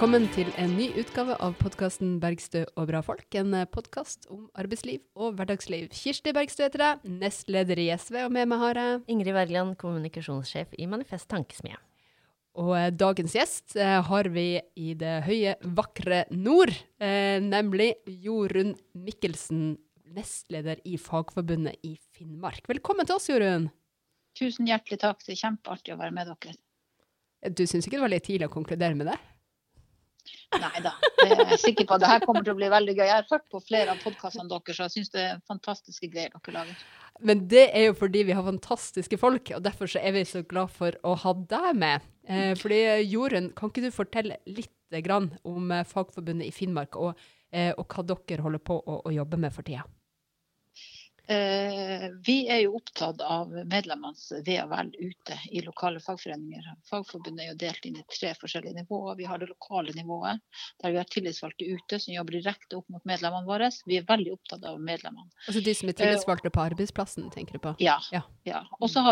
velkommen til en ny utgave av podkasten 'Bergstø og bra folk'. En podkast om arbeidsliv og hverdagsliv. Kirsti Bergstø heter jeg, nestleder i SV, og med meg har jeg Ingrid Wergeland, kommunikasjonssjef i Manifest Tankesmie. Og eh, dagens gjest eh, har vi i det høye, vakre nord, eh, nemlig Jorunn Mikkelsen, nestleder i Fagforbundet i Finnmark. Velkommen til oss, Jorunn. Tusen hjertelig takk. Det er kjempeartig å være med dere. Du syns ikke det var litt tidlig å konkludere med det? Nei da, jeg er sikker på at det her kommer til å bli veldig gøy. Jeg har hørt på flere av podkastene deres, så jeg syns det er fantastiske greier dere lager. Men det er jo fordi vi har fantastiske folk, og derfor er vi så glad for å ha deg med. Eh, fordi Jorunn, kan ikke du fortelle litt om eh, Fagforbundet i Finnmark, og, eh, og hva dere holder på å, å jobbe med for tida? Eh, vi er jo opptatt av medlemmenes ve og vel ute i lokale fagforeninger. Fagforbundet er jo delt inn i tre forskjellige nivåer. Vi har det lokale nivået, der vi har tillitsvalgte ute som jobber direkte opp mot medlemmene våre. Vi er veldig opptatt av medlemmene. Altså de som er tillitsvalgte på arbeidsplassen, tenker du på? Ja. ja. ja.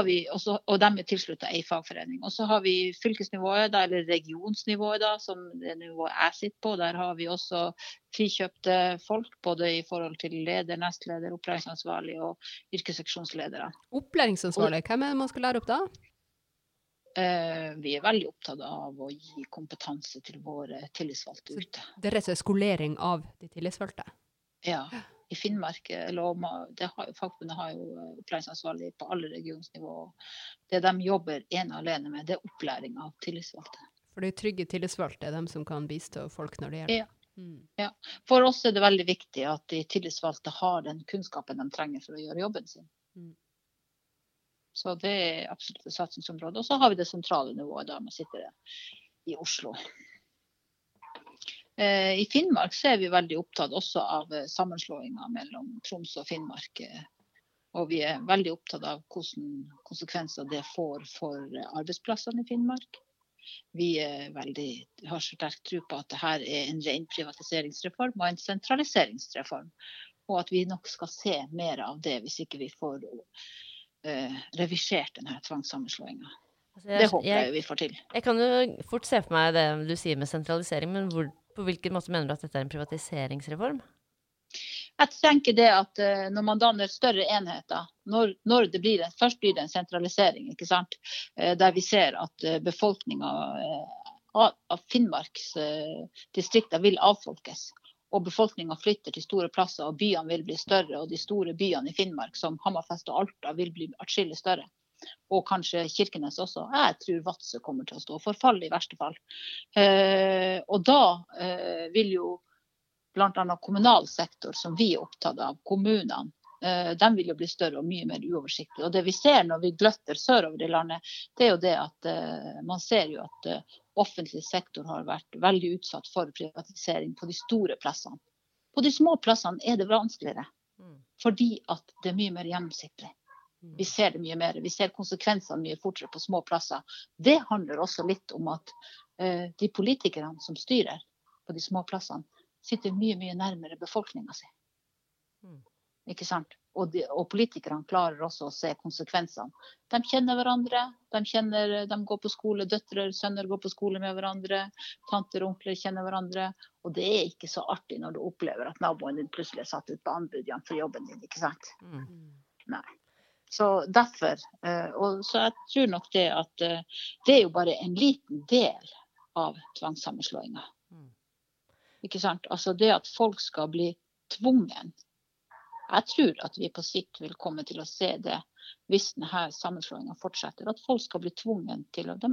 Vi, også, og de er tilslutta ei fagforening. Og så har vi fylkesnivået, eller regionsnivået, da, som det nivået jeg sitter på. Der har vi også frikjøpte folk, både i forhold til leder, nestleder, opplæringsansvarlig og yrkesseksjonsledere. Opplæringsansvarlig, hvem er det man skal lære opp da? Eh, vi er veldig opptatt av å gi kompetanse til våre tillitsvalgte ute. Det er rett og slett skolering av de tillitsvalgte? Ja. I Finnmark det har, Fagforbundet har jo eh, opplæringsansvarlig på alle regionsnivå. Det de jobber ene og alene med, det er opplæring av tillitsvalgte. For de trygge tillitsvalgte er de som kan bistå folk når det gjelder? Ja. Mm. Ja. For oss er det veldig viktig at de tillitsvalgte har den kunnskapen de trenger for å gjøre jobben sin. Mm. Så det er absolutt et satsingsområde. Og så har vi det sentrale nivået, der man sitter i Oslo. Eh, I Finnmark så er vi veldig opptatt også av eh, sammenslåinga mellom Troms og Finnmark. Eh, og vi er veldig opptatt av hvilke konsekvenser det får for arbeidsplassene i Finnmark. Vi veldig, har sterk tro på at dette er en ren privatiseringsreform og en sentraliseringsreform. Og at vi nok skal se mer av det hvis ikke vi får uh, revisert denne tvangssammenslåinga. Altså det håper jeg, jeg, vi får til. Jeg kan jo fort se for meg det du sier med sentralisering, men hvor, på hvilken måte mener du at dette er en privatiseringsreform? Jeg tenker det at uh, Når man danner større enheter, når, når, det blir først blir det en sentralisering, ikke sant? Uh, der vi ser at uh, befolkninga av Finnmarks distrikter vil avfolkes. Og befolkninga flytter til store plasser, og byene vil bli større. Og de store byene i Finnmark, som Hammerfest og Alta, vil bli atskillig større. Og kanskje Kirkenes også. Jeg tror Vadsø kommer til å stå for fall, i verste fall. og da vil jo bl.a. kommunal sektor, som vi er opptatt av, kommunene, eh, de vil jo bli større og mye mer uoversiktlige. Og det vi ser når vi gløtter sørover i landet, det er jo det at uh, man ser jo at uh, offentlig sektor har vært veldig utsatt for privatisering på de store plassene. På de små plassene er det vanskeligere, mm. fordi at det er mye mer gjennomsiktig. Mm. Vi ser det mye mer. Vi ser konsekvensene mye fortere på små plasser. Det handler også litt om at de politikerne som styrer på de små plassene, sitter mye, mye nærmere befolkninga si. Mm. Ikke sant? Og, de, og, politikerne klarer også å se konsekvensene. De kjenner hverandre, de, kjenner, de går på skole, døtre sønner går på skole med hverandre, tanter og onkler kjenner hverandre. Og det er ikke så artig når du opplever at naboen din plutselig er satt ut på anbud for jobben din, ikke sant. Mm. Nei. Så derfor, eh, og så jeg tror nok det at eh, det er jo bare en liten del av tvangssammenslåinga. Ikke sant? Altså det at folk skal bli tvungen. Jeg tror at vi på sikt vil komme til å se det hvis denne sammenslåinga fortsetter. At folk skal bli tvungen til å De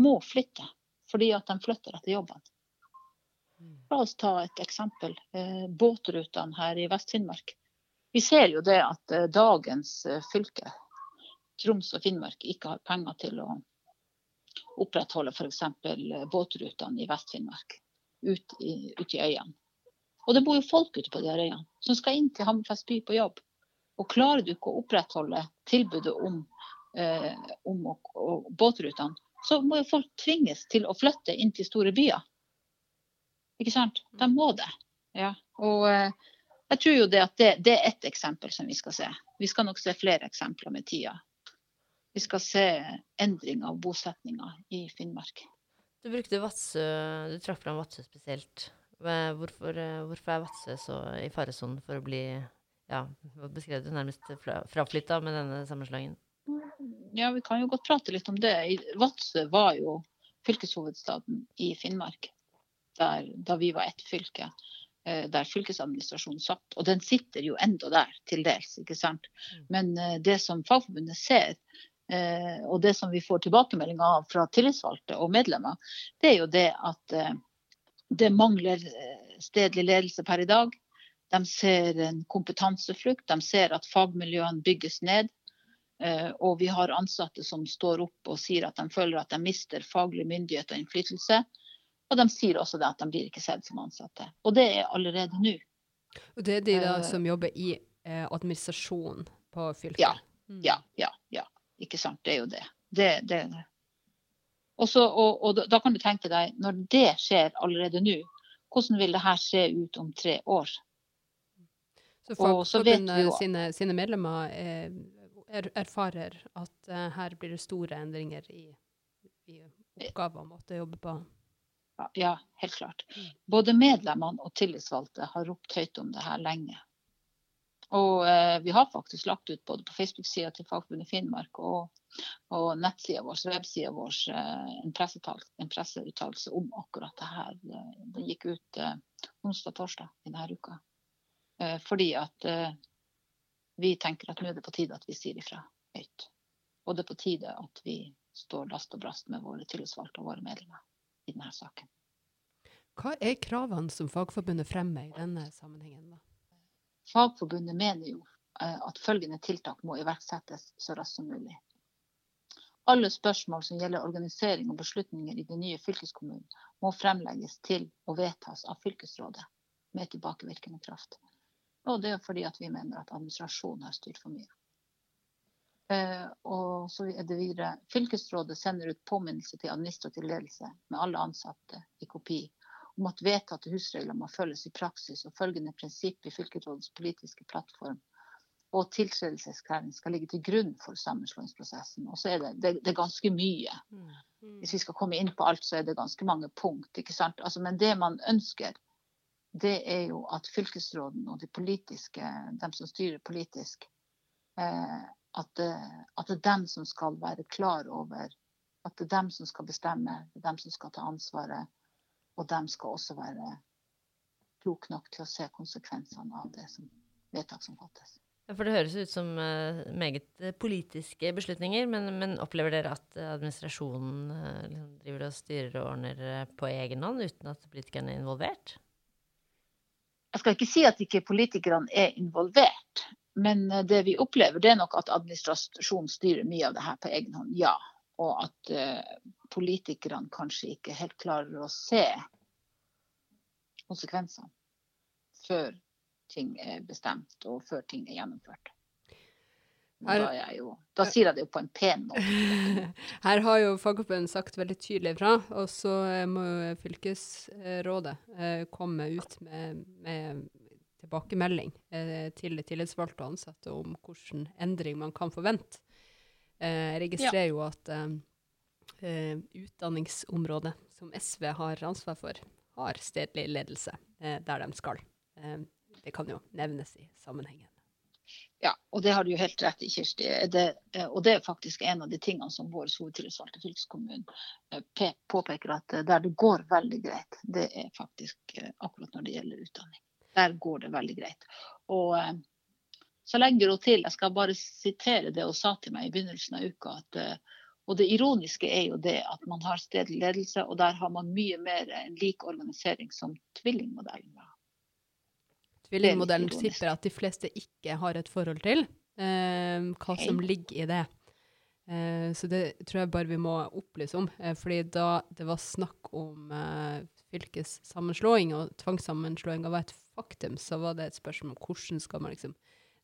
må flytte fordi at de flytter etter jobben. La oss ta et eksempel. Eh, båtrutene her i Vest-Finnmark. Vi ser jo det at eh, dagens eh, fylke, Troms og Finnmark, ikke har penger til å opprettholde f.eks. båtrutene i Vest-Finnmark ut i, ut i øyene. Og det bor jo folk ute på de her øyene som skal inn til Hammerfest by på jobb. Og klarer du ikke å opprettholde tilbudet om, eh, om og, og båtrutene, så må jo folk tvinges til å flytte inn til store byer. Ikke sant? De må det. Ja. Og eh, jeg tror jo det at det, det, er ett eksempel som vi skal se. Vi skal nok se flere eksempler med tida. Vi skal se endring av bosetninga i Finnmark. Du brukte Vadsø Du trakk fram Vadsø spesielt. Hvorfor, eh, hvorfor er Vadsø så i faresonen for å bli ja, beskrevet beskrev du nærmest fra, fraflytta med denne sammenslåingen? Ja, vi kan jo godt prate litt om det. Vadsø var jo fylkeshovedstaden i Finnmark der, da vi var ett fylke. eh, Der fylkesadministrasjonen satt. Og den sitter jo enda der, til dels. ikke sant? Mm. Men eh, det som Fagforbundet ser, og det som vi får tilbakemeldinger av fra tillitsvalgte og medlemmer, det er jo det at eh, det mangler eh, stedlig ledelse per i dag. De ser en kompetanseflukt. De ser at fagmiljøene bygges ned. Eh, Og vi har ansatte som står opp og sier at de føler at de mister faglig myndighet og innflytelse. Og de sier også det at de blir ikke sett som ansatte. Og det er allerede nå. Og det er de da Eh, som jobber i eh, administrasjonen på fylket? Ja. Mm. Ja, ja, ja. Ikke sant. Det er jo det. det, det. Også, og, og da- kan du tenke deg, når det skjer allerede nå, hvordan vil det her se ut om tre år? Så Fagforbundet jo- sine, sine medlemmer eh, er, erfarer at uh, her blir det store endringer i, i oppgaver og måte å jobbe på. Ja, Ja, helt klart. Mm. Både medlemmene og tillitsvalgte har ropt høyt om det her lenge. Og eh, vi har faktisk lagt ut både på Facebook-sida til Fagforbundet Finnmark og, og nettsida vår, websida vår, eh, en, en presseuttalelse om akkurat det her. Eh, Den gikk ut eh, onsdag-torsdag i denne uka. Eh, fordi at eh, vi tenker at nå er det på tide at vi sier ifra høyt. Og det er på tide at vi står last og brast med våre tillitsvalgte og våre medlemmer i denne saken. Hva er kravene som Fagforbundet fremmer i denne sammenhengen? da? Fagforbundet mener jo eh, at følgende tiltak må iverksettes så raskt som mulig. Alle spørsmål som gjelder organisering og beslutninger i den nye fylkeskommunen, må fremlegges til og vedtas av fylkesrådet med tilbakevirkende kraft. Og det er fordi at vi mener at administrasjonen har styrt for mye. Eh, og så er det videre Fylkesrådet sender ut påminnelse til administrativ ledelse med alle ansatte i kopi om at vedtatte husregler må følges i praksis, og følgende prinsipp i fylkesrådets politiske plattform og tiltredelseserklæring skal ligge til grunn for sammenslåingsprosessen. Og så er det, det, det er ganske mye. Hvis vi skal komme inn på alt, så er det ganske mange punkt. ikke sant? Altså, men det man ønsker, det er jo at fylkesråden og de politiske, dem som styrer politisk, eh, at, det, at det er dem som skal være klar over at det er dem som skal bestemme, det er dem som skal ta ansvaret. Og de skal også være kloke nok til å se konsekvensene av det som vedtak som fattes. Ja, for det høres ut som uh, meget eh, politiske beslutninger, men, men opplever dere at eh, administrasjonen uh, liksom driver og styrer og ordner på egen hånd uten at politikerne er involvert? Jeg skal ikke si at ikke politikerne er involvert, men det vi opplever, det er nok at administrasjonen styrer mye av det her på egen hånd, ja. Og at politikerne kanskje ikke helt klarer å se konsekvensene før ting er bestemt og før ting er gjennomført. Her- da, jo, da sier jeg det jo på en pen måte. Her har jo Fagforbundet sagt veldig tydelig fra, og så eh, må jo fylkesrådet eh, komme ut med, med tilbakemelding eh, til tillitsvalgte og ansatte om hvilken endring man kan forvente. Eh, jeg registrerer jo at eh, utdanningsområdet som SV har ansvar for, har stedlig ledelse eh, der de skal. Eh, det kan jo nevnes i sammenhengen. Ja, og det har du jo helt rett i, Kirsti. Det, eh, og det er faktisk en av de tingene som vår hovedtillitsvalgte i fylkeskommunen eh, pe- påpeker at der det går veldig greit, det er faktisk akkurat når det gjelder utdanning. Der går det veldig greit. Og så legger hun til, jeg skal bare sitere det hun sa til meg i begynnelsen av uka, at og det ironiske er jo det at man har stedlig ledelse, og der har man mye mer en lik organisering som tvillingmodellen. Tvillingmodellen er tipper at de fleste ikke har et forhold til. Eh, hva som ligger i det. Eh, så det tror jeg bare vi må opplyse om. Eh, fordi da det var snakk om eh, fylkessammenslåing, og tvangssammenslåinga var et faktum, så var det et spørsmål om hvordan skal man liksom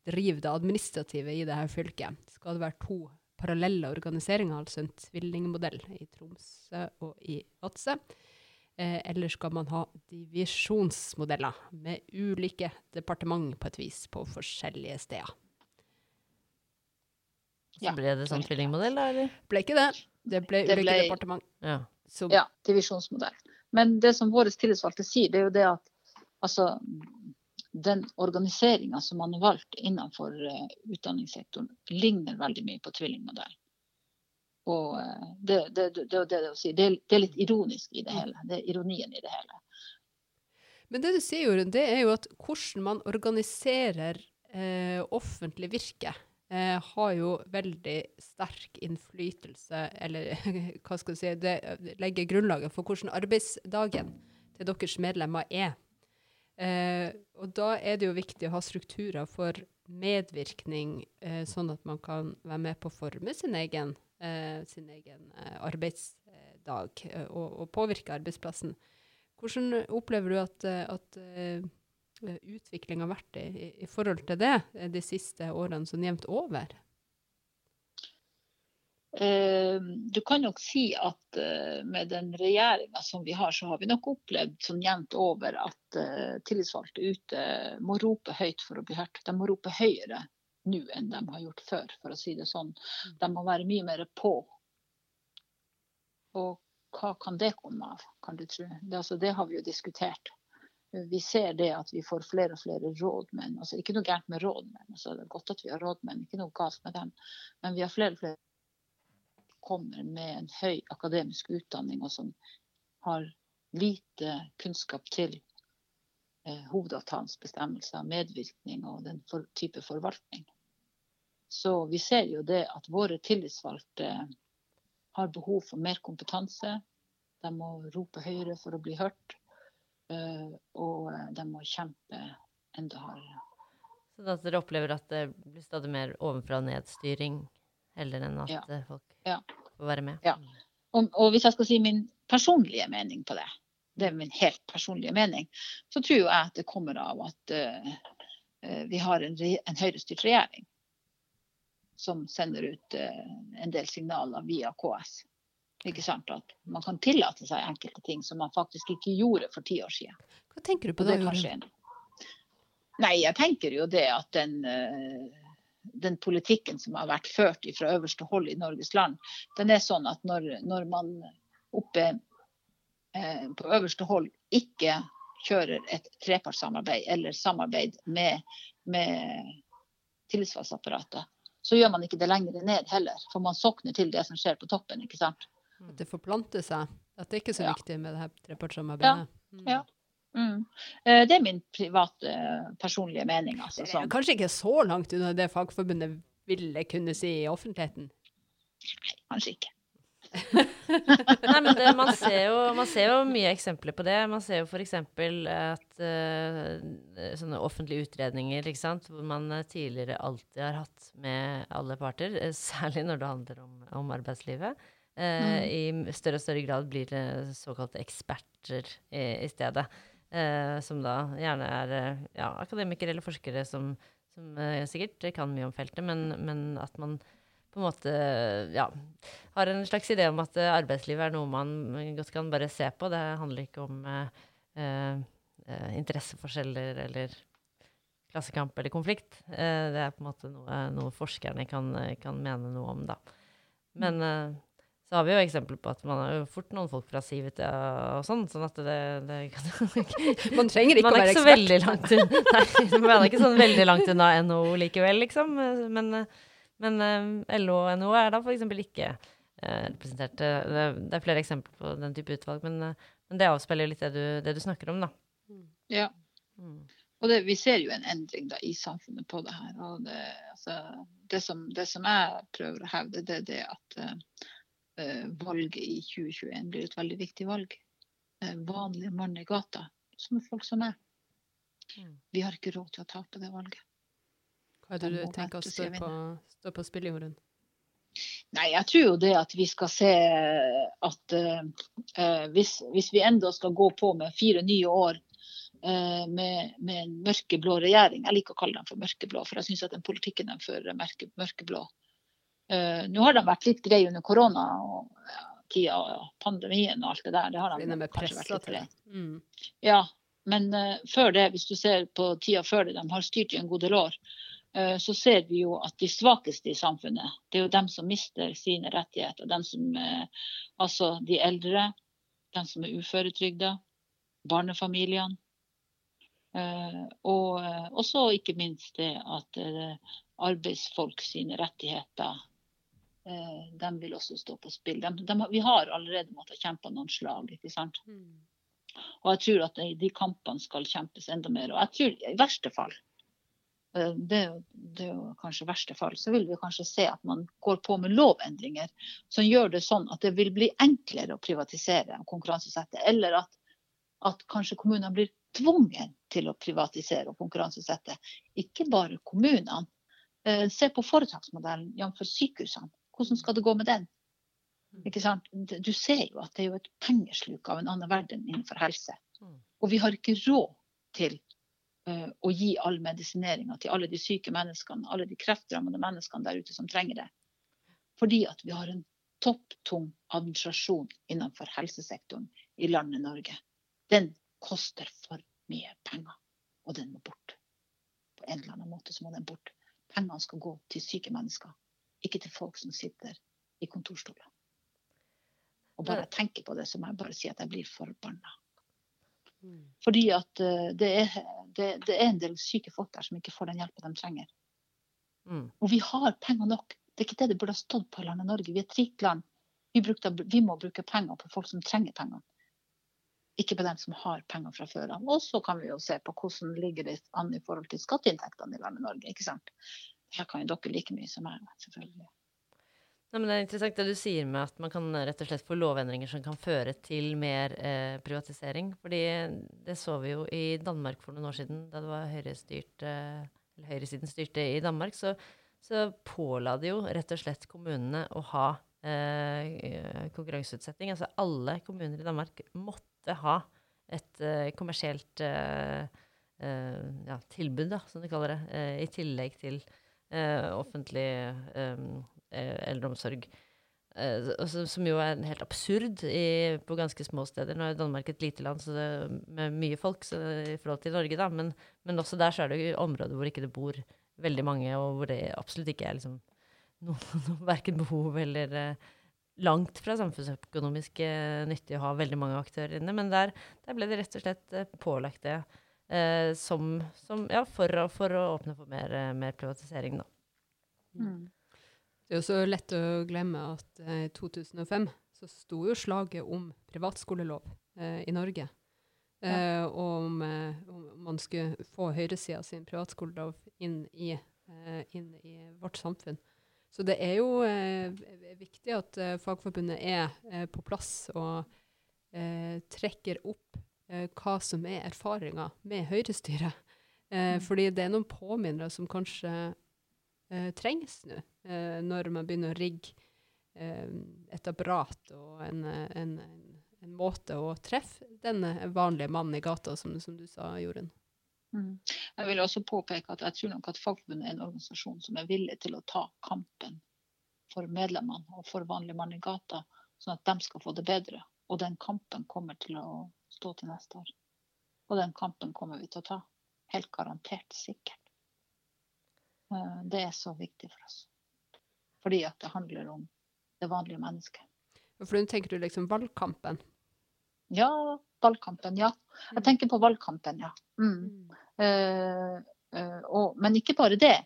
drive det administrative i det her fylket. Skal det være to parallelle organiseringer, altså en tvillingmodell i Tromsø og i Vadsø? Eh, eller skal man ha divisjonsmodeller med ulike departement på et vis på forskjellige steder? Så ble det sånn tvillingmodell, da, eller? Ble ikke det. Det ble Det ulike ble- departement. Ja. Som... Ja, divisjonsmodell. Men det som våre tillitsvalgte sier, det er jo det at altså, den organiseringa som man har valgt innenfor eh, utdanningssektoren, ligner veldig mye på tvillingmodellen. Og eh, det, det, det, det, det, å si, det, er- er litt ironisk i det hele. Det er ironien i det hele. Men det du sier, Jorunn, det er jo at hvordan man organiserer eh, offentlig virke, eh, har jo veldig sterk innflytelse, eller hva skal du si, det legger grunnlaget for hvordan arbeidsdagen til deres medlemmer er. Eh, og da er det jo viktig å ha strukturer for medvirkning, eh, sånn at man kan være med på å forme sin egen, eh, sin egen eh, arbeidsdag eh, og, og påvirke arbeidsplassen. Hvordan opplever du at, eh, at utviklinga har vært i, i, forhold til det de siste årene, sånn jevnt over? Eh, Du kan nok si at eh, med den regjeringa som vi har, så har vi nok opplevd sånn jevnt over at eh, tillitsvalgte ute må rope høyt for å bli hørt. De må rope høyere nå enn de har gjort før, for å si det sånn. De må være mye mer på. Og hva kan det komme av, kan du tro? Det, altså, det har vi jo diskutert. Vi ser det at vi får flere og flere rådmenn. Altså, ikke noe gærent med rådmenn, altså, det er godt at vi har rådmenn, ikke noe galt med dem. Men vi har flere og flere kommer med en høy akademisk utdanning og som har lite kunnskap til eh, hovedavtalens bestemmelser, medvirkning og den for, type forvaltning. Så vi ser jo det at våre tillitsvalgte har behov for mer kompetanse. De må rope høyere for å bli hørt. eh, og eh, de må kjempe enda hardere. Sånn at dere opplever at det blir stadig mer ovenfra og ned-styring, heller enn at Ja. eh, folk Ja. får være med? Ja. Og, og hvis jeg skal si min personlige mening på det, det er min helt personlige mening, så tror jeg at det kommer av at eh, eh, vi har en, re- en høyrestyrt regjering som sender ut uh, en del signaler via KS. Ikke sant? At man kan tillate seg enkelte ting som man faktisk ikke gjorde for ti år siden. Hva tenker du på det? det Nei, jeg tenker jo det at den, eh, den politikken som har vært ført fra øverste hold i Norges land, den er sånn at når, når man oppe eh, på øverste hold ikke kjører et trepartssamarbeid eller samarbeid med, med tillitsvalgtapparatet, så gjør man ikke det lenger ned heller. For man sokner til det som skjer på toppen. ikke sant? At det forplanter seg? At det ikke er så Ja. viktig med det her trepartssamarbeidet? Mm. Ja. Mm. Eh, Det er min private, eh, personlige mening. Altså, Det er kanskje ikke så langt unna det Fagforbundet ville kunne si i offentligheten? Kanskje ikke. Nei, men det, man, ser jo, man ser jo mye eksempler på det. Man ser jo f.eks. at uh, sånne offentlige utredninger, ikke sant, hvor man tidligere alltid har hatt med alle parter, særlig når det handler om, om arbeidslivet, eh, i større og større grad blir det såkalte eksperter i, i stedet. Eh, som da gjerne er eh, ja, akademikere eller forskere som, som eh, sikkert kan mye om feltet, men, men at man på en måte ja, har en slags idé om at eh, arbeidslivet er noe man godt kan bare se på. Det handler ikke om eh, eh, interesseforskjeller eller klassekamp eller konflikt. Det er på en måte noe, noe forskerne kan, kan mene noe om, da. Men så har vi jo eksempler på at man har jo fort noen folk fra Civita og sånn, sånn at det, det kan Man trenger ikke man å være ekspert. langt Nei, man er ikke sånn veldig langt unna NHO likevel, liksom. Men, men eh, LO og NHO er da f.eks. ikke eh, representert. Det, det er flere eksempler på den type utvalg, men, eh, men det avspeiler jo litt det du, det du snakker om, da. Ja. Mm. Og det, vi ser jo en endring da, i samfunnet på det her. Og det, altså, det, som, det som jeg prøver å hevde, det er det at eh, eh, valget i 2021 blir et veldig viktig valg. Eh, vanlige mann i gata, som folk som meg. Mm. Vi har ikke råd til å tape det valget. Hva er det du tenker å stå på, stå på spill, Jorunn? Nei, jeg tror jo det at vi skal se at eh, eh, hvis, hvis vi enda skal gå på med fire nye år eh, med, med en mørkeblå regjering Jeg liker å kalle dem for mørkeblå, for jeg syns at den politikken de fører, er mørke, mørkeblå. Eh, nå har de vært litt greie under korona og tida og pandemien og alt det der. Det har de kanskje vært litt til greie. Mm. Ja, men uh, før det, hvis du ser på tida før det, de har styrt i en god del år, uh, så ser vi jo at de svakeste i samfunnet, det er jo dem som mister sine rettigheter. Dem som, uh, altså de eldre, dem som er uføretrygda, barnefamiliene. Og også ikke minst det at arbeidsfolk sine rettigheter de vil også stå på spill. De, de, vi har allerede måttet kjempe noen slag. ikke sant? Mm. Og jeg tror at de, de, kampene skal kjempes enda mer. Og jeg tror i verste fall, eh, det, det er jo kanskje verste fall, så vil vi kanskje se at man går på med lovendringer som gjør det sånn at det vil bli enklere å privatisere og konkurransesette. Eller at, at kanskje kommunene blir tvunget til å privatisere og konkurransesette. Ikke bare kommunene. Eh, se på foretaksmodellen, jf. sykehusene. Hvordan skal det gå med den? Ikke sant? Du ser jo at det er jo et pengesluk av en annen verden innenfor helse. Mm. Og vi har ikke råd til uh, å gi all medisineringa til alle de syke menneskene, alle de kreftrammede menneskene der ute som trenger det. Fordi at vi har en topptung administrasjon innenfor helsesektoren i landet Norge. Den koster for mye penger, og den må bort. På en eller annen måte så må den bort. Pengene skal gå til syke mennesker, ikke til folk som sitter i kontorstoler. Og bare jeg tenker på det, så må jeg bare si at jeg blir forbanna. Mm. Fordi at uh, det, er, det, det, er, en del syke folk der som ikke får den hjelpa de trenger. Mm. Og vi har penger nok. Det er ikke det det burde ha stått på i landet Norge. Vi er et rikt land. Vi, brukte, vi, må bruke penger på folk som trenger penger. Ikke på dem som har penger fra før av. Og så kan vi jo se på hvordan ligger det an i forhold til skatteinntektene i landet Norge. ikke sant? Her kan jo dere like mye som meg, selvfølgelig. Nei, men Det er interessant det du sier med at man kan rett og slett få lovendringer som kan føre til mer eh, privatisering. Fordi det så vi jo i Danmark for noen år siden, da det var høyrestyrt, eh, høyresiden styrte i Danmark. Så, så påla det jo rett og slett kommunene å ha eh, konkurranseutsetting. Altså alle kommuner i Danmark måtte ha et eh, kommersielt eh, eh, ja, tilbud, da, som de kaller det, i tillegg til offentlig Eh, eldreomsorg. Eh, som jo er helt absurd i, på ganske små steder. Nå er Danmark et lite land det, med mye folk i forhold til Norge, da. Men, men, også der så er det jo områder hvor ikke det bor veldig mange, og hvor det absolutt ikke er liksom noe, noe verken behov eller eh, langt fra samfunnsøkonomisk eh, nyttig å ha veldig mange aktører inne. Men der, der ble det rett og slett eh, pålagt det eh, som, som, ja, for, for, å åpne for mer, mer privatisering, da. Mm. Det er jo så lett å glemme at eh, i eh, 2005 så sto jo slaget om privatskolelov eh, i Norge. Ja. Eh, og om, eh, om, man skulle få høyresida sin privatskolelov inn i, eh, inn i, vårt samfunn. Så det er jo viktig at Fagforbundet er på plass og trekker opp hva som er erfaringa med høyrestyret. Mm. Fordi det er noen påminnere som kanskje eh, trengs nå, eh, når man begynner å rigge eh, et apparat og en, en, en, en, måte å treffe den vanlige mannen i gata, som, som du sa, Jorunn. Mm. Jeg vil også påpeke at jeg tror nok at Fagforbundet er en organisasjon som er villig til å ta kampen for medlemmene og for vanlige mann i gata, sånn at de skal få det bedre. Og den kampen kommer til å stå til neste år. Og den kampen kommer vi til å ta. Helt garantert sikkert. Eh, det er så viktig for oss. Fordi at det handler om det vanlige mennesket. For nå tenker du liksom valgkampen? Ja, valgkampen. Ja. Jeg mm. tenker på valgkampen, ja. Mm. Uh, uh, og, men ikke bare det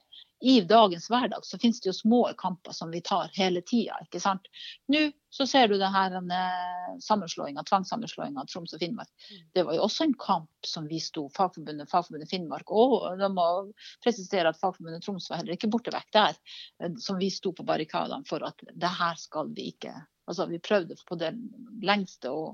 i dagens hverdag så finnes det jo små kamper som vi tar hele tida. ikke sant? Nå så ser du det her eh, sammenslåinga, tvangssammenslåinga av Troms og Finnmark. Mm. Det var jo også en kamp som vi sto, Fagforbundet, Fagforbundet Finnmark. Og de må presisere at Fagforbundet Troms var heller ikke borte vekk der. Eh, som vi sto på barrikadene for at det her skal vi ikke Altså vi prøvde på det lengste å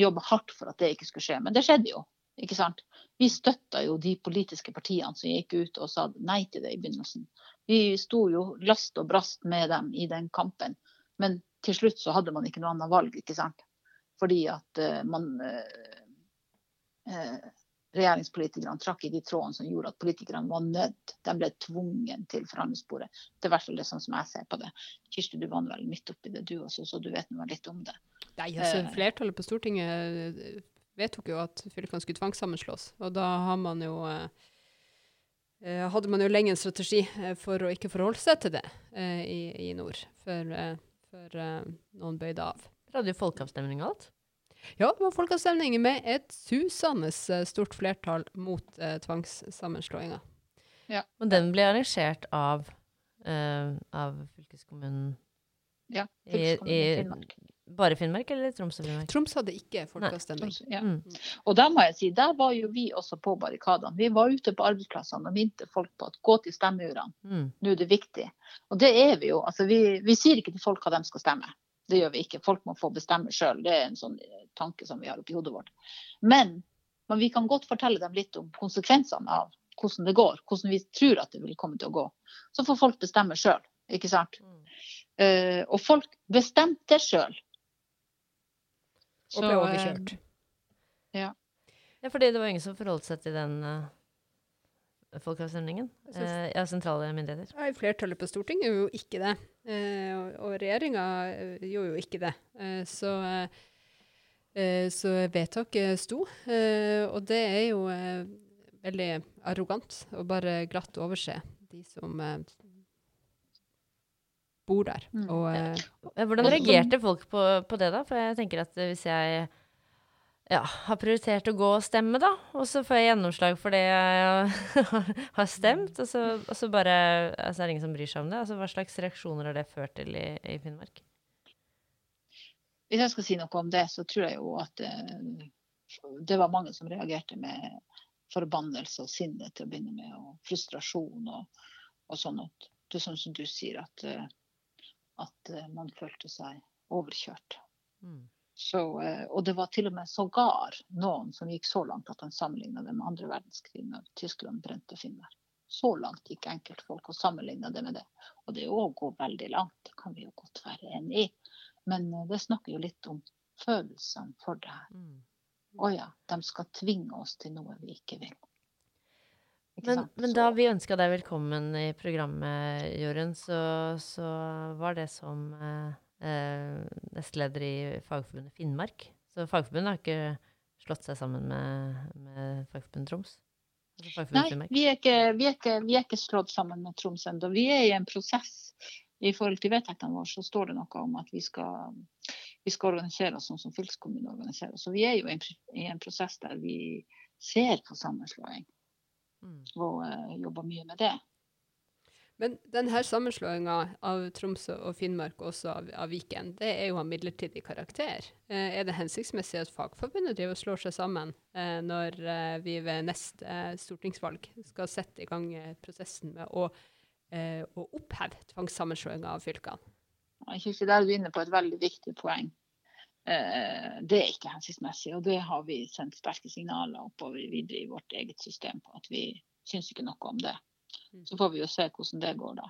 jobbe hardt for at det ikke skulle skje. Men det skjedde jo. Ikke sant? Vi støtta jo de politiske partiene som gikk ut og sa nei til det i begynnelsen. Vi sto jo last og brast med dem i den kampen. Men til slutt så hadde man ikke noe annet valg, ikke sant. Fordi at uh, man uh, uh, Regjeringspolitikerne trakk i de trådene som gjorde at politikerne var nødt. De ble tvungen til forhandlingsbordet. Det er i hvert fall det sånn som jeg ser på det. Kirsti, du var vel midt oppi det du også, så du vet nå litt om det. Nei, altså Flertallet på Stortinget vedtok jo at fylkene skulle tvangssammenslås. Og da har man jo eh, eh, hadde man jo lenge en strategi eh, for å ikke forholde seg til det eh, i, i nord, før, eh, før eh, noen bøyde av. Dere hadde jo folkeavstemning og alt. Ja, det var folkeavstemning med et susende stort flertall mot eh, tvangssammenslåinga. Og den ble arrangert av, eh, av fylkeskommunen Ja, i, fylkeskommunen i i Finnmark. Bare Finnmark eller Troms og Finnmark? Troms hadde ikke folkeavstemning. Ja. Mm. Og der må jeg si, der var jo vi også på barrikadene. Vi var ute på arbeidsplassene og minte folk på at gå til stemmeurene, Mm. nå er det viktig. Og det er vi jo. Altså, vi, vi sier ikke til folk hva de skal stemme. Det gjør vi ikke. Folk må få bestemme sjøl. Det er en sånn tanke som vi har oppi hodet vårt. Men, men vi kan godt fortelle dem litt om konsekvensene av hvordan det går. Hvordan vi tror at det vil komme til å gå. Så får folk bestemme sjøl, ikke sant. Mm. Uh, og folk bestemte sjøl. Og ble overkjørt. Ja, fordi det var ingen som forholdt seg til den uh, folkeavstemningen. Uh, Eh, ja, sentrale myndigheter. Ja, Flertallet på Stortinget gjorde jo ikke det. Uh, og og regjeringa eh, gjorde jo ikke det. Eh, så, eh, eh, så vedtaket sto. Eh, og det er jo eh, veldig arrogant å bare glatt overse de som eh, bor der. Mm. Og eh, Hvordan reagerte folk på, på det, da? For jeg tenker at hvis jeg ja, har prioritert å gå og stemme, da, og så får jeg gjennomslag for det jeg har stemt, og så, og så bare altså, er det ingen som bryr seg om det. Altså, hva slags reaksjoner har det ført til i, i Finnmark? Hvis jeg skal si noe om det, så tror jeg jo at eh, det var mange som reagerte med forbannelse og sinne til å begynne med, og frustrasjon og, og sånn. Det er sånn som du sier, at, eh, at eh, man følte seg overkjørt. Mm. Så, eh, og det var til og med sågar noen som gikk så langt at han sammenligna det med andre verdenskrig når Tyskland brente Finnmark. Så langt gikk enkeltfolk og sammenligna det med det. Og det òg jo veldig langt, det kan vi jo godt være enig i. Men eh, det snakker jo litt om følelsene for det her. Mm. Å ja, de skal tvinge oss til noe vi ikke vil. Men, men da vi ønska deg velkommen i programmet, Jorunn, så, så var det som eh, eh, nestleder i Fagforbundet Finnmark. Så Fagforbundet har ikke slått seg sammen med, med Fagforbundet Troms? Altså Fagforbundet Nei, vi er, ikke, vi, er ikke, vi er ikke slått sammen med Troms ennå. Vi er i en prosess. I forhold til vedtektene våre så står det noe om at vi skal, vi skal organisere oss sånn som fylkeskommunen organiserer oss. Så vi er jo i en, i en prosess der vi ser på sammenslåing Mm. og uh, jobber mye med det. Men denne sammenslåinga av Tromsø og Finnmark, og også av, av Viken, det er jo av midlertidig karakter. Eh, er det hensiktsmessig at Fagforbundet driver og slår seg sammen eh, når eh, vi ved neste eh, stortingsvalg skal sette i gang eh, prosessen med å, eh, å oppheve tvangssammenslåinga av fylkene? Jeg synes Der er du inne på et veldig viktig poeng. Eh, det er ikke hensiktsmessig, og det har vi sendt sterke signaler oppover videre i vårt eget system på at vi syns ikke noe om det. Mm. Så får vi jo se hvordan det går da.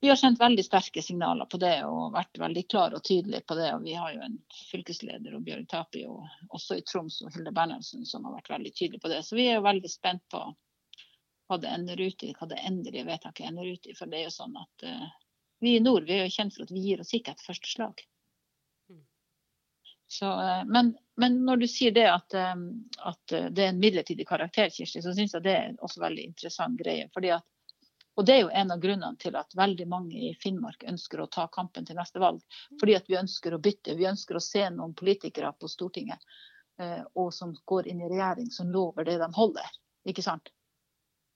Vi har sendt veldig sterke signaler på det og vært veldig klare og tydelige på det. og Vi har jo en fylkesleder og Bjørg og også i Troms og Hilde Bernhardsen som har vært veldig tydelige på det. Så vi er jo veldig spent på hva det ender ut i, hva det endelige vedtaket ender ut i. For det er jo sånn at uh, vi i nord vi er jo kjent for at vi gir oss ikke etter første slag. Så, eh, men, men når du sier det at, eh, at eh, det er en midlertidig karakter, Kirsti, så syns jeg det er også veldig interessant greie. fordi at og Det er jo en av grunnene til at veldig mange i Finnmark ønsker å ta kampen til neste valg. Fordi at vi ønsker å bytte. Vi ønsker å se noen politikere på Stortinget og som går inn i regjering som lover det de holder. Ikke sant?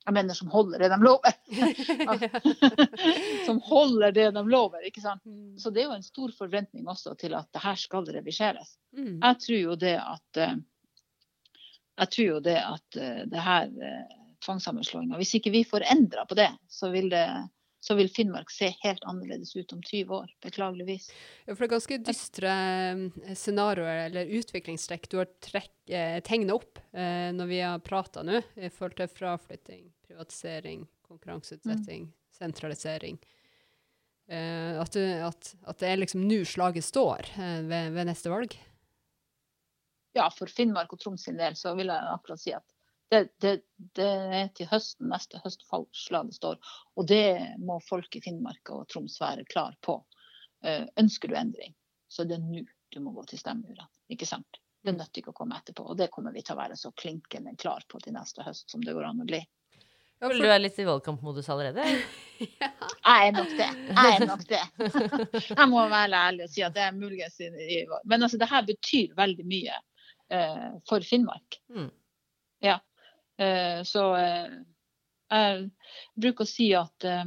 Jeg mener som holder det de lover. som holder det de lover. ikke sant? Mm. Så det er jo en stor forventning også til at det her skal reviseres. Mm. Jeg tror jo det at eh, jeg tror jo det at eh, det her eh, tvangssammenslåinga Hvis ikke vi får endra på det, så vil, det, så vil Finnmark se helt annerledes ut om 20 år. Beklageligvis. Ja, for det er ganske dystre eh, scenarioer eller utviklingstrekk du har eh, tegna opp eh, når vi har prata nå, i forhold til fraflytting, privatisering, konkurranseutsetting, sentralisering. Eh, at, du, at, at det er liksom nå slaget står eh, ved, ved neste valg. Ja, for Finnmark og Troms sin del så vil jeg akkurat si at det, det, det er til høsten neste høst slaget står. Og det må folk i Finnmark og Troms være klar på. Eh, ønsker du endring, så det er nå du må gå til stemmeurnene. Ikke sant? Det nytter ikke å komme etterpå. Og det kommer vi til å være så klinkende klar på til neste høst som det går an å bli. Ja, for- du er litt i valgkampmodus allerede? Jeg er nok det. Jeg er nok det. Jeg må være ærlig og si at det er muligens i, i Men altså, det her betyr veldig mye eh, for Finnmark. Mm. Ja. Eh, så eh, jeg bruker å si at, eh,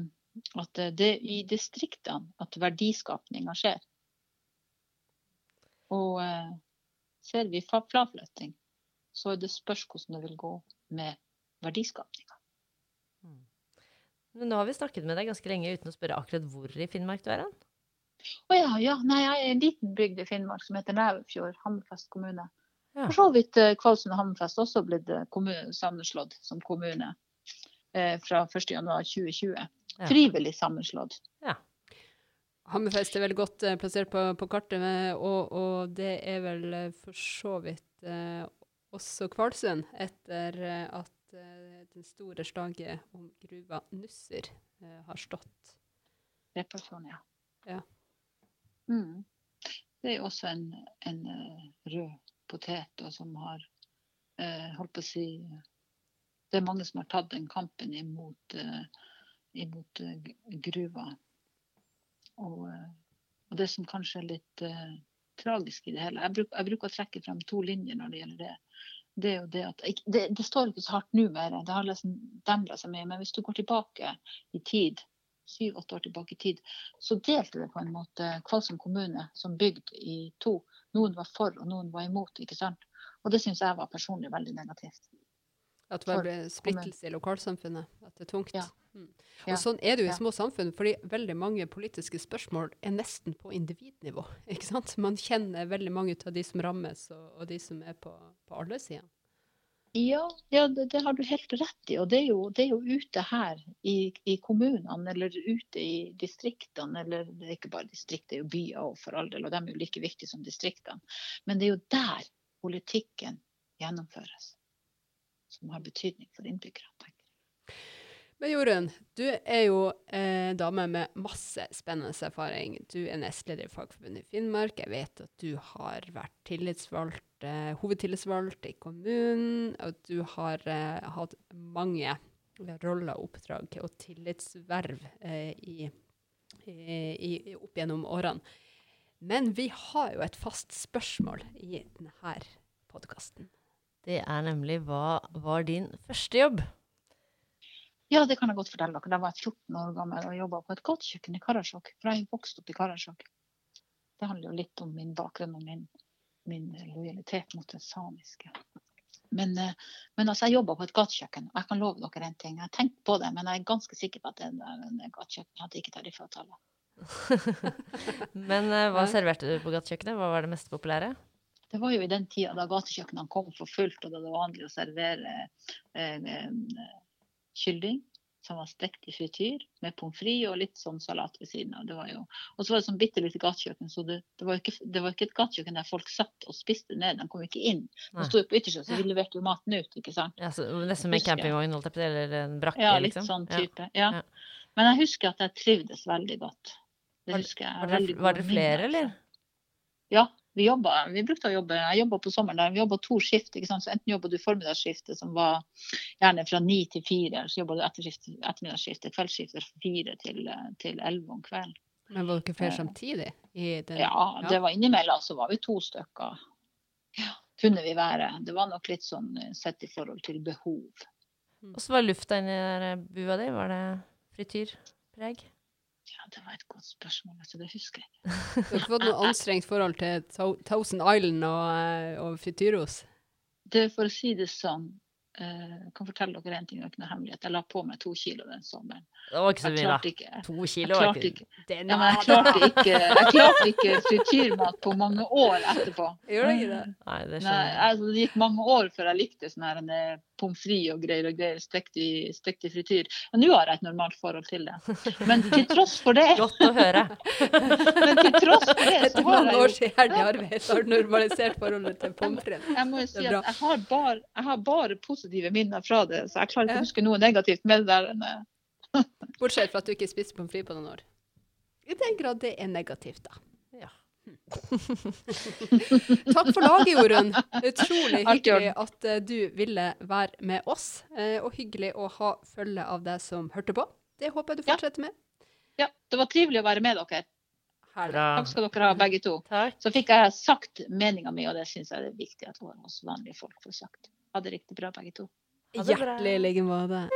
at det er i distriktene at verdiskapninga skjer. Og ser vi fra- fraflytting, så er det spørs hvordan det vil gå med verdiskapninga. Men nå har vi snakket med deg ganske lenge uten å spørre akkurat hvor i Finnmark du er hen. Å ja, ja. Nei, jeg er i en liten bygd i Finnmark som heter Nævefjord, Hammerfest kommune. Ja. For så vidt eh, Kvalsund og Hammerfest også blitt eh, kommune, sammenslått som kommune eh, fra 1.1.2020. Ja. Frivillig sammenslått. Hammerfest er veldig godt eh, plassert på, på kartet, med, og, og det er vel for så vidt eh, også Kvalsund, etter at eh, den store slaget om gruva Nusser eh, har stått. Repparfjorden, ja. Ja. Mm. Det er jo også en, en rød potet og som har eh, holdt på å si Det er mange som har tatt den kampen imot, eh, imot eh, gruva. Og, eh, og det som kanskje er litt eh, tragisk i det hele jeg, bruk, jeg bruker å trekke frem to linjer når det gjelder det. Det er jo det at det, det står ikke så hardt nå mer, det har liksom demra seg mye. Men hvis du går tilbake i tid, syv-åtte år tilbake i tid, så delte det på en måte Kvalsund kommune som bygd i to. Noen var for, og noen var imot. ikke sant? Og det syns jeg var personlig veldig negativt. At det ble splittelse i lokalsamfunnet. At det er tungt. Ja. Mm. Ja. Og sånn er det jo i små samfunn, fordi veldig mange politiske spørsmål er nesten på individnivå. ikke sant? Man kjenner veldig mange av de som rammes, og, og de som er på, på alle sider. Ja, ja det, det har du helt rett i. Og det er jo, det er jo ute her i, i kommunene eller ute i distriktene. Eller det er ikke bare distrikt, det er jo byer òg for all del, og de er jo like viktige som distriktene. Men det er jo der politikken gjennomføres, som har betydning for innbyggerne. Men Jorunn, du er jo eh, dame med masse spennende erfaring. Du er nestleder i Fagforbundet i Finnmark. Jeg vet at du har vært tillitsvalgt, eh, hovedtillitsvalgt i kommunen. Og du har eh, hatt mange roller, oppdrag og tillitsverv eh, i, i, opp gjennom årene. Men vi har jo et fast spørsmål i denne podkasten. Det er nemlig hva var din første jobb? Ja, det kan jeg godt fortelle dere. Da var jeg 14 år gammel og jobba på et gatekjøkken i Karasjok. For jeg vokste vokst opp i Karasjok. Det handler jo litt om min bakgrunn og min, min lojalitet mot det samiske. Men, eh, men altså, jeg jobba på et gatekjøkken, jeg kan love dere en ting. Jeg har tenkt på det, men jeg er ganske sikker på at det det gatekjøkkenet hadde ikke tariffavtale. Men eh, hva serverte du på gatekjøkkenet? Hva var det mest populære? Det var jo i den tida da gatekjøkkenene kom for fullt, og da det var vanlig å servere eh, eh, kylling som var stekt i frityr med pommes frites og litt sånn salat ved siden av. Det var jo, og så var det sånn bitte lite gatekjøkken, så det, det, var ikke, det var ikke et gatekjøkken der folk satt og spiste ned. De kom ikke inn. De sto jo på yttersida, så vi leverte jo maten ut, ikke sant. Ja, så, nesten som en campingvogn, holdt jeg på eller en brakke, Ja, litt liksom? sånn type. Ja. Ja. Men jeg husker at jeg trivdes veldig godt. Det Var- husker jeg. Var dere, var gode flere, eller? Ja, vi jobba. Vi brukte å jobbe. Jeg jobba på sommeren der. Vi jobba to skift. ikke sant? Så enten jobba du formiddagsskiftet, som var gjerne fra ni til fire, eller så jobba du ettermiddagsskiftet, kveldsskiftet fra fire til, til elleve om kvelden. Men var dere flere Eh, samtidig? I den, Ja, det var innimellom så var vi to stykker. Ja, kunne vi være. Det var nok litt sånn eh, sett i forhold til behov. Og så var lufta inni der eh, bua di? Var det frityrpreg? Ja, det var et godt spørsmål, altså. Det husker jeg. ikke. Du har ikke fått noe anstrengt forhold til Thousand Island og, eh, og frityros? Det For å si det sånn, jeg kan fortelle dere en ting, det er ikke noe hemmelighet. Jeg la på meg to kilo den sommeren. Det var ikke så mye, da. To kilo jeg klarte ikke ikke, Det er ja, jeg klarte ikke, jeg klarte ikke frityrmat på mange år etterpå. Gjør det ikke det? Nei, det Nei, skjønner jeg. altså, det gikk mange år før jeg likte sånn her en, eh, pommes frites og greier og greier stekt i, stekt i frityr. Og nå har jeg et normalt forhold til det. Men til tross for det, Godt å høre. men til tross for det så Etter har mange jeg jo års iherdig arbeid så har du normalisert forholdet til pommes frites. jeg må jo si at jeg har, bare, jeg har bare positive minner fra det, så jeg klarer ikke Ja. å huske noe negativt med det der. Bortsett fra at du ikke spiste pommes frites på noen år. I den grad det er negativt, da. Ja. Takk for laget, Jorunn. Utrolig hyggelig at eh, du ville være med oss. eh, og hyggelig å ha følge av deg som hørte på. Det håper jeg du fortsetter med. Ja, det var trivelig å være med dere. Herre. Takk skal dere ha, begge to. Takk. Så fikk jeg sagt meninga mi, og det syns jeg er viktig at våre oss vanlige folk får sagt. Ha det riktig bra, begge to. Hjertelig i like måte.